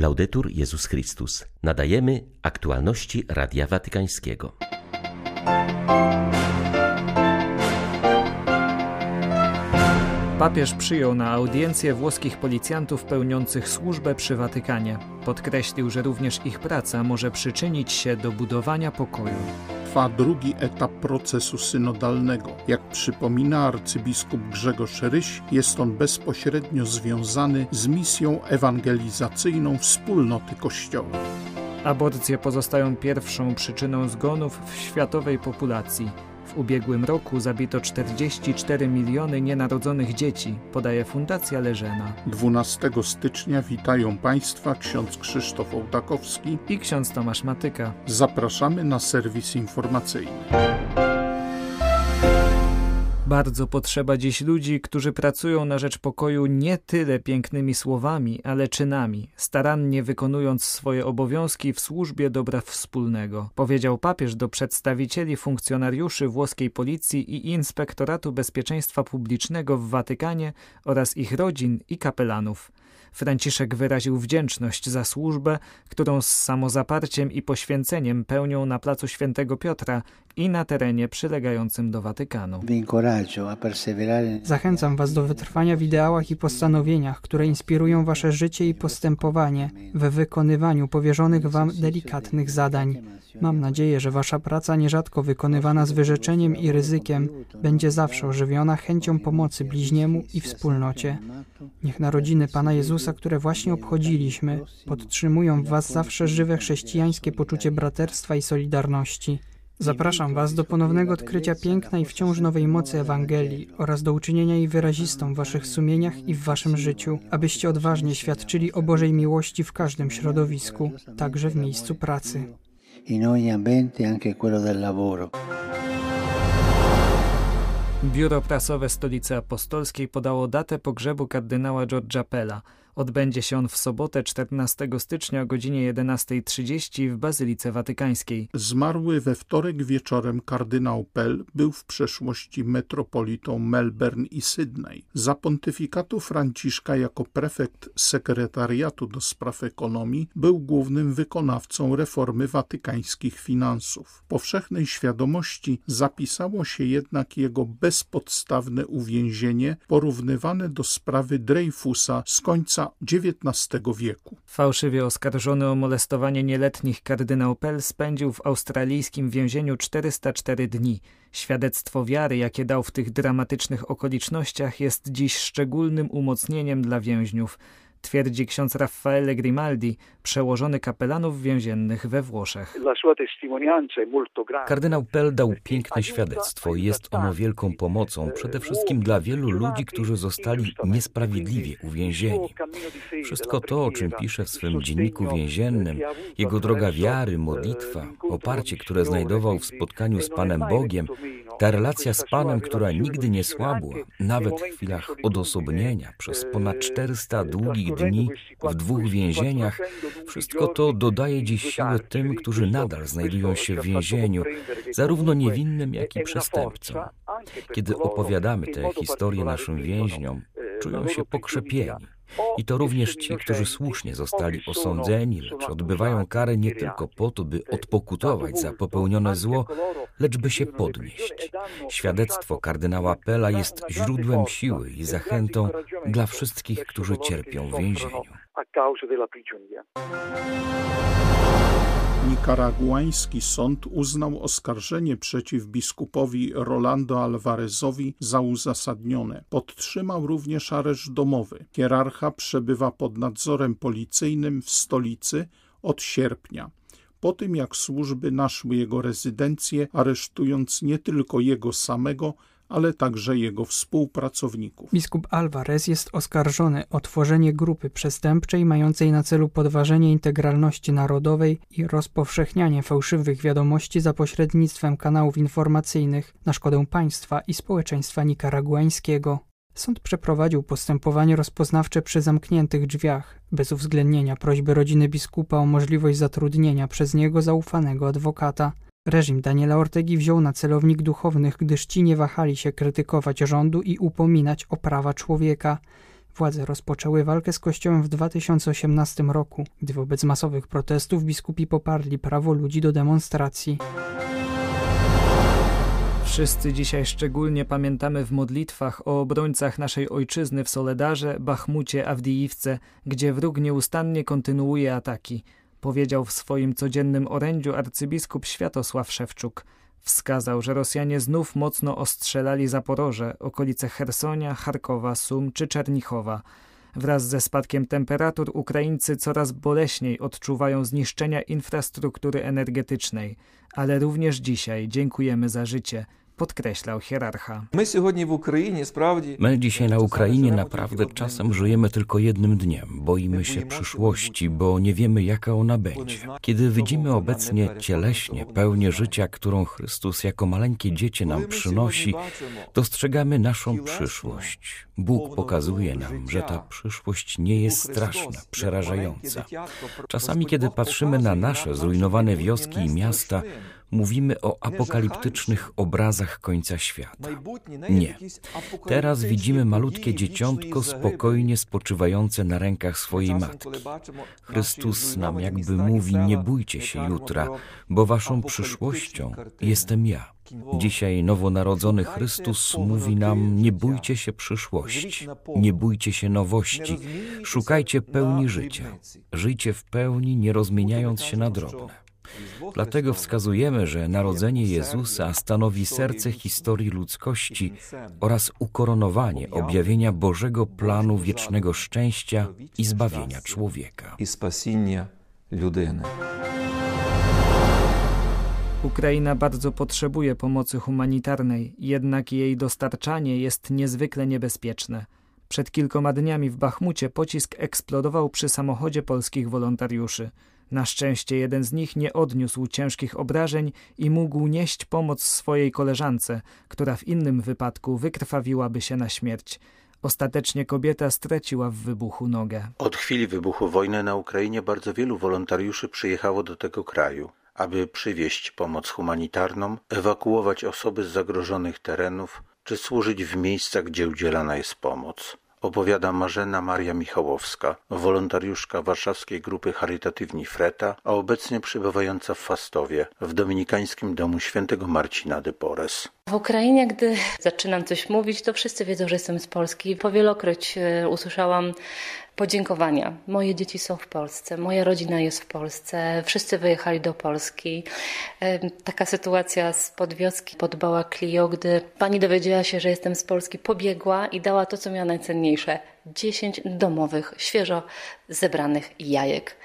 Laudetur Jezus Chrystus. Nadajemy aktualności Radia Watykańskiego. Papież przyjął na audiencję włoskich policjantów pełniących służbę przy Watykanie. Podkreślił, że również ich praca może przyczynić się do budowania pokoju. Trwa drugi etap procesu synodalnego. Jak przypomina arcybiskup Grzegorz Ryś, jest on bezpośrednio związany z misją ewangelizacyjną wspólnoty Kościoła. Aborcje pozostają pierwszą przyczyną zgonów w światowej populacji. W ubiegłym roku zabito 44 miliony nienarodzonych dzieci, podaje Fundacja Leżena. 12 stycznia witają Państwa ksiądz Krzysztof Ołtakowski i ksiądz Tomasz Matyka. Zapraszamy na serwis informacyjny. Bardzo potrzeba dziś ludzi, którzy pracują na rzecz pokoju nie tyle pięknymi słowami, ale czynami, starannie wykonując swoje obowiązki w służbie dobra wspólnego, powiedział papież do przedstawicieli funkcjonariuszy włoskiej policji i Inspektoratu Bezpieczeństwa Publicznego w Watykanie oraz ich rodzin i kapelanów. Franciszek wyraził wdzięczność za służbę, którą z samozaparciem i poświęceniem pełnią na placu Świętego Piotra i na terenie przylegającym do Watykanu. Zachęcam Was do wytrwania w ideałach i postanowieniach, które inspirują Wasze życie i postępowanie we wykonywaniu powierzonych Wam delikatnych zadań. Mam nadzieję, że Wasza praca, nierzadko wykonywana z wyrzeczeniem i ryzykiem, będzie zawsze ożywiona chęcią pomocy bliźniemu i wspólnocie. Niech narodziny Pana Jezusa, które właśnie obchodziliśmy, podtrzymują w Was zawsze żywe chrześcijańskie poczucie braterstwa i solidarności. Zapraszam Was do ponownego odkrycia piękna i wciąż nowej mocy Ewangelii oraz do uczynienia jej wyrazistą w Waszych sumieniach i w Waszym życiu, abyście odważnie świadczyli o Bożej miłości w każdym środowisku, także w miejscu pracy. In ogni ambiente, anche quello del lavoro. Biuro Prasowe Stolicy Apostolskiej podało datę pogrzebu kardynała George'a Pella – Odbędzie się on w sobotę 14 stycznia o godzinie 11.30 w Bazylice Watykańskiej. Zmarły we wtorek wieczorem kardynał Pell był w przeszłości metropolitą Melbourne i Sydney. Za pontyfikatu Franciszka jako prefekt sekretariatu do spraw ekonomii był głównym wykonawcą reformy watykańskich finansów. Powszechnej świadomości zapisało się jednak jego bezpodstawne uwięzienie porównywane do sprawy Dreyfusa z końca XIX wieku. Fałszywie oskarżony o molestowanie nieletnich kardynał Pell spędził w australijskim więzieniu 404 dni. Świadectwo wiary, jakie dał w tych dramatycznych okolicznościach, jest dziś szczególnym umocnieniem dla więźniów twierdzi ksiądz Raffaele Grimaldi, przełożony kapelanów więziennych we Włoszech. Kardynał Pell dał piękne świadectwo. i jest ono wielką pomocą przede wszystkim dla wielu ludzi, którzy zostali niesprawiedliwie uwięzieni. Wszystko to, o czym pisze w swym dzienniku więziennym, jego droga wiary, modlitwa, oparcie, które znajdował w spotkaniu z Panem Bogiem, ta relacja z Panem, która nigdy nie słabła, nawet w chwilach odosobnienia, przez ponad 400 długich dni w dwóch więzieniach, wszystko to dodaje dziś siłę tym, którzy nadal znajdują się w więzieniu, zarówno niewinnym, jak i przestępcom. Kiedy opowiadamy te historie naszym więźniom, czują się pokrzepieni. I to również ci, którzy słusznie zostali osądzeni, lecz odbywają karę nie tylko po to, by odpokutować za popełnione zło, lecz by się podnieść. Świadectwo kardynała Pela jest źródłem siły i zachętą dla wszystkich, którzy cierpią w więzieniu. Nikaraguański sąd uznał oskarżenie przeciw biskupowi Rolando Alvarezowi za uzasadnione. Podtrzymał również areszt domowy. Hierarcha przebywa pod nadzorem policyjnym w stolicy od sierpnia po tym jak służby naszły jego rezydencję, aresztując nie tylko jego samego, ale także jego współpracowników. Biskup Alvarez jest oskarżony o tworzenie grupy przestępczej mającej na celu podważenie integralności narodowej i rozpowszechnianie fałszywych wiadomości za pośrednictwem kanałów informacyjnych na szkodę państwa i społeczeństwa nikaraguańskiego. Sąd przeprowadził postępowanie rozpoznawcze przy zamkniętych drzwiach, bez uwzględnienia prośby rodziny biskupa o możliwość zatrudnienia przez niego zaufanego adwokata. Reżim Daniela Ortegi wziął na celownik duchownych, gdyż ci nie wahali się krytykować rządu i upominać o prawa człowieka. Władze rozpoczęły walkę z Kościołem w 2018 roku, gdy wobec masowych protestów biskupi poparli prawo ludzi do demonstracji. Wszyscy dzisiaj szczególnie pamiętamy w modlitwach o obrońcach naszej ojczyzny w Soledarze, Bachmucie, Awdijiwce, gdzie wróg nieustannie kontynuuje ataki, powiedział w swoim codziennym orędziu arcybiskup Światosław Szewczuk. Wskazał, że Rosjanie znów mocno ostrzelali Zaporoże, okolice Hersonia, Charkowa, Sum czy Czernichowa. Wraz ze spadkiem temperatur Ukraińcy coraz boleśniej odczuwają zniszczenia infrastruktury energetycznej, ale również dzisiaj dziękujemy za życie – podkreślał hierarcha. My dzisiaj na Ukrainie naprawdę czasem żyjemy tylko jednym dniem. Boimy się przyszłości, bo nie wiemy, jaka ona będzie. Kiedy widzimy obecnie cieleśnie pełnię życia, którą Chrystus jako maleńkie dziecię nam przynosi, dostrzegamy naszą przyszłość. Bóg pokazuje nam, że ta przyszłość nie jest straszna, przerażająca. Czasami, kiedy patrzymy na nasze zrujnowane wioski i miasta, mówimy o apokaliptycznych obrazach końca świata. Nie. Teraz widzimy malutkie dzieciątko spokojnie spoczywające na rękach swojej matki. Chrystus nam jakby mówi: Nie bójcie się jutra, bo waszą przyszłością jestem ja. Dzisiaj nowonarodzony Chrystus mówi nam: Nie bójcie się przyszłości, nie bójcie się nowości, szukajcie pełni życia. Żyjcie w pełni, nie rozmieniając się na drobne. Dlatego wskazujemy, że narodzenie Jezusa stanowi serce historii ludzkości oraz ukoronowanie objawienia Bożego planu wiecznego szczęścia i zbawienia człowieka. Ukraina bardzo potrzebuje pomocy humanitarnej, jednak jej dostarczanie jest niezwykle niebezpieczne. Przed kilkoma dniami w Bachmucie pocisk eksplodował przy samochodzie polskich wolontariuszy. Na szczęście jeden z nich nie odniósł ciężkich obrażeń i mógł nieść pomoc swojej koleżance, która w innym wypadku wykrwawiłaby się na śmierć. Ostatecznie kobieta straciła w wybuchu nogę. Od chwili wybuchu wojny na Ukrainie bardzo wielu wolontariuszy przyjechało do tego kraju, aby przywieźć pomoc humanitarną, ewakuować osoby z zagrożonych terenów czy służyć w miejscach, gdzie udzielana jest pomoc opowiada Marzena Maria Michałowska, wolontariuszka warszawskiej grupy charytatywni Freta, a obecnie przebywająca w Fastowie, w Dominikańskim Domu Świętego Marcina de Porres. W Ukrainie, gdy zaczynam coś mówić, to wszyscy wiedzą, że jestem z Polski. Powielokroć e, usłyszałam podziękowania. Moje dzieci są w Polsce, moja rodzina jest w Polsce, wszyscy wyjechali do Polski. Taka sytuacja z podwioski pod Bałaklijo, gdy pani dowiedziała się, że jestem z Polski, pobiegła i dała to, co miała najcenniejsze 10 domowych, świeżo zebranych jajek.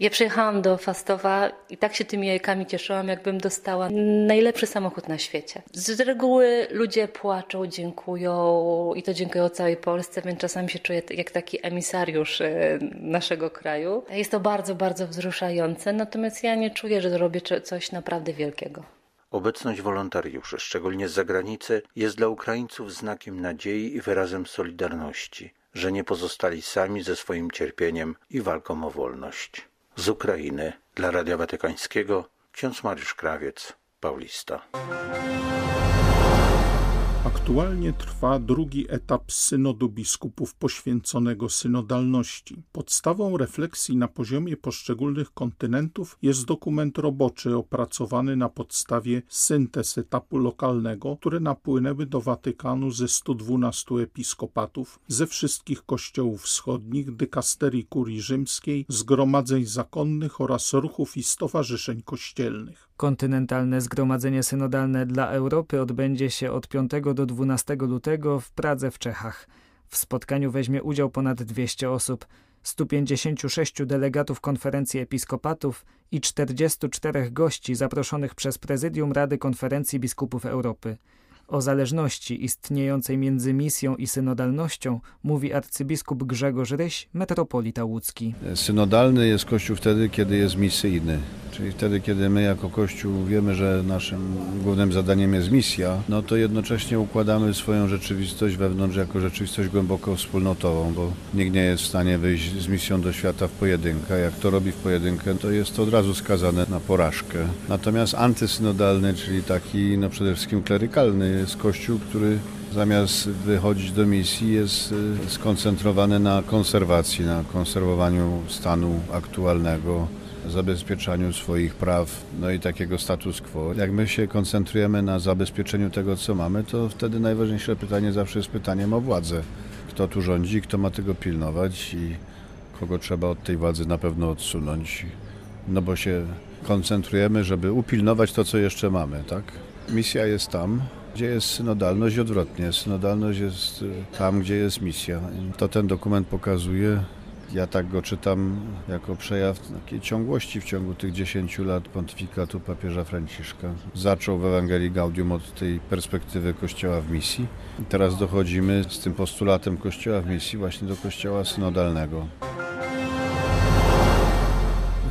Ja przyjechałam do Fastowa i tak się tymi jajkami cieszyłam, jakbym dostała najlepszy samochód na świecie. Z reguły ludzie płaczą, dziękują i to dziękują całej Polsce, więc czasami się czuję jak taki emisariusz e, naszego kraju. Jest to bardzo, bardzo wzruszające, natomiast ja nie czuję, że robię coś naprawdę wielkiego. Obecność wolontariuszy, szczególnie z zagranicy, jest dla Ukraińców znakiem nadziei i wyrazem solidarności że nie pozostali sami ze swoim cierpieniem i walką o wolność. Z Ukrainy dla Radia Watykańskiego ksiądz Mariusz Krawiec, Paulista. Aktualnie trwa drugi etap synodu biskupów poświęconego synodalności. Podstawą refleksji na poziomie poszczególnych kontynentów jest dokument roboczy opracowany na podstawie syntez etapu lokalnego, które napłynęły do Watykanu ze 112 episkopatów, ze wszystkich kościołów wschodnich, dykasterii kurii rzymskiej, zgromadzeń zakonnych oraz ruchów i stowarzyszeń kościelnych. Kontynentalne Zgromadzenie Synodalne dla Europy odbędzie się od 5 do 12 lutego w Pradze w Czechach. W spotkaniu weźmie udział ponad 200 osób, 156 delegatów konferencji episkopatów i 44 gości zaproszonych przez Prezydium Rady Konferencji Biskupów Europy. O zależności istniejącej między misją i synodalnością mówi arcybiskup Grzegorz Ryś, metropolita łódzki. Synodalny jest Kościół wtedy, kiedy jest misyjny Czyli wtedy, kiedy my jako Kościół wiemy, że naszym głównym zadaniem jest misja, no to jednocześnie układamy swoją rzeczywistość wewnątrz jako rzeczywistość głęboko wspólnotową, bo nikt nie jest w stanie wyjść z misją do świata w pojedynkę. Jak to robi w pojedynkę, to jest to od razu skazane na porażkę. Natomiast antysynodalny, czyli taki no przede wszystkim klerykalny jest Kościół, który zamiast wychodzić do misji jest y, skoncentrowany na konserwacji, na konserwowaniu stanu aktualnego, zabezpieczaniu swoich praw, no i takiego status quo. Jak my się koncentrujemy na zabezpieczeniu tego, co mamy, to wtedy najważniejsze pytanie zawsze jest pytaniem o władzę. Kto tu rządzi, kto ma tego pilnować i kogo trzeba od tej władzy na pewno odsunąć. No bo się koncentrujemy, żeby upilnować to, co jeszcze mamy, tak? Misja jest tam, gdzie jest synodalność i odwrotnie. Synodalność jest y, tam, gdzie jest misja. To ten dokument pokazuje. Ja tak go czytam jako przejaw takiej ciągłości w ciągu tych 10 lat pontyfikatu papieża Franciszka. Zaczął w Ewangelii Gaudium od tej perspektywy Kościoła w misji. Teraz dochodzimy z tym postulatem Kościoła w misji właśnie do Kościoła synodalnego.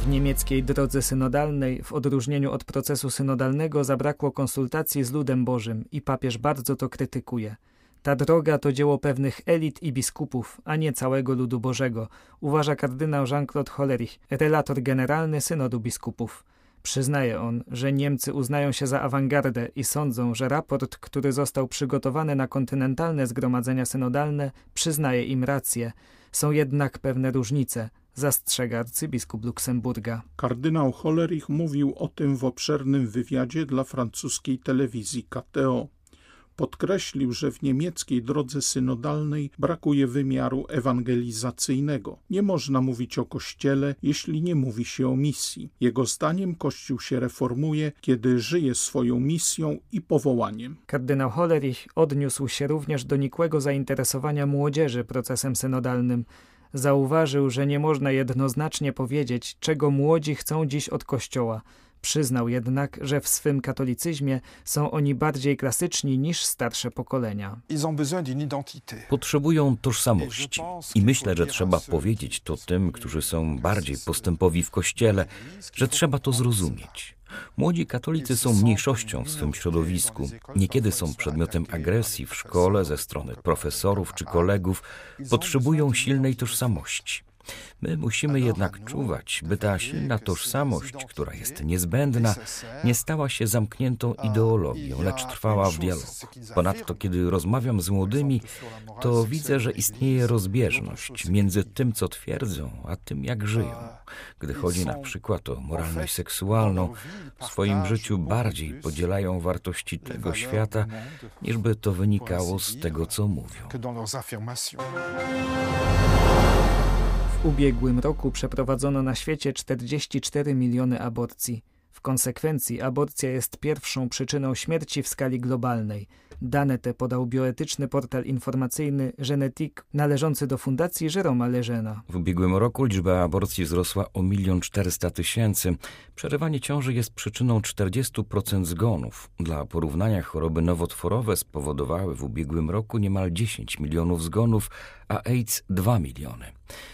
W niemieckiej drodze synodalnej, w odróżnieniu od procesu synodalnego, zabrakło konsultacji z ludem Bożym i papież bardzo to krytykuje. Ta droga to dzieło pewnych elit i biskupów, a nie całego ludu Bożego, uważa kardynał Jean-Claude Hollerich, relator generalny synodu biskupów. Przyznaje on, że Niemcy uznają się za awangardę i sądzą, że raport, który został przygotowany na kontynentalne zgromadzenia synodalne, przyznaje im rację. Są jednak pewne różnice, zastrzega arcybiskup Luksemburga. Kardynał Hollerich mówił o tym w obszernym wywiadzie dla francuskiej telewizji KTO. Podkreślił, że w niemieckiej drodze synodalnej brakuje wymiaru ewangelizacyjnego. Nie można mówić o Kościele, jeśli nie mówi się o misji. Jego zdaniem Kościół się reformuje, kiedy żyje swoją misją i powołaniem. Kardynał Hollerich odniósł się również do nikłego zainteresowania młodzieży procesem synodalnym. Zauważył, że nie można jednoznacznie powiedzieć, czego młodzi chcą dziś od Kościoła. Przyznał jednak, że w swym katolicyzmie są oni bardziej klasyczni niż starsze pokolenia. Potrzebują tożsamości i myślę, że trzeba powiedzieć to tym, którzy są bardziej postępowi w Kościele, że trzeba to zrozumieć. Młodzi katolicy są mniejszością w swym środowisku. Niekiedy są przedmiotem agresji w szkole ze strony profesorów czy kolegów. Potrzebują silnej tożsamości. My musimy jednak czuwać, by ta silna tożsamość, która jest niezbędna, nie stała się zamkniętą ideologią, lecz trwała w dialogu. Ponadto, kiedy rozmawiam z młodymi, to widzę, że istnieje rozbieżność między tym, co twierdzą, a tym, jak żyją. Gdy chodzi na przykład o moralność seksualną, w swoim życiu bardziej podzielają wartości tego świata, niż by to wynikało z tego, co mówią ubiegłym roku przeprowadzono na świecie 44 miliony aborcji. W konsekwencji aborcja jest pierwszą przyczyną śmierci w skali globalnej. Dane te podał bioetyczny portal informacyjny Genetic należący do Fundacji Jeroma Leżena. W ubiegłym roku liczba aborcji wzrosła o 1 400 tysięcy. Przerywanie ciąży jest przyczyną 40% zgonów. Dla porównania choroby nowotworowe spowodowały w ubiegłym roku niemal 10 milionów zgonów, a AIDS 2 miliony.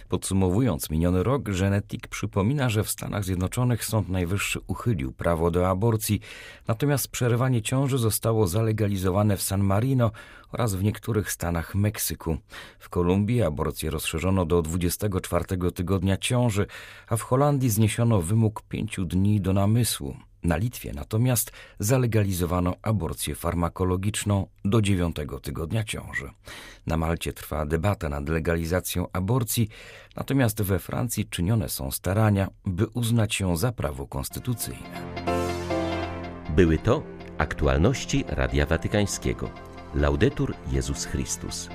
Podsumowując miniony rok, Genetic przypomina, że w Stanach Zjednoczonych Sąd Najwyższy uchylił prawo do aborcji, natomiast przerywanie ciąży zostało zalegalizowane w San Marino oraz w niektórych stanach Meksyku. W Kolumbii aborcję rozszerzono do 24 tygodnia ciąży, a w Holandii zniesiono wymóg pięciu dni do namysłu. Na Litwie natomiast zalegalizowano aborcję farmakologiczną do dziewiątego tygodnia ciąży. Na Malcie trwa debata nad legalizacją aborcji, natomiast we Francji czynione są starania, by uznać ją za prawo konstytucyjne. Były to aktualności Radia Watykańskiego. Laudetur Jezus Chrystus.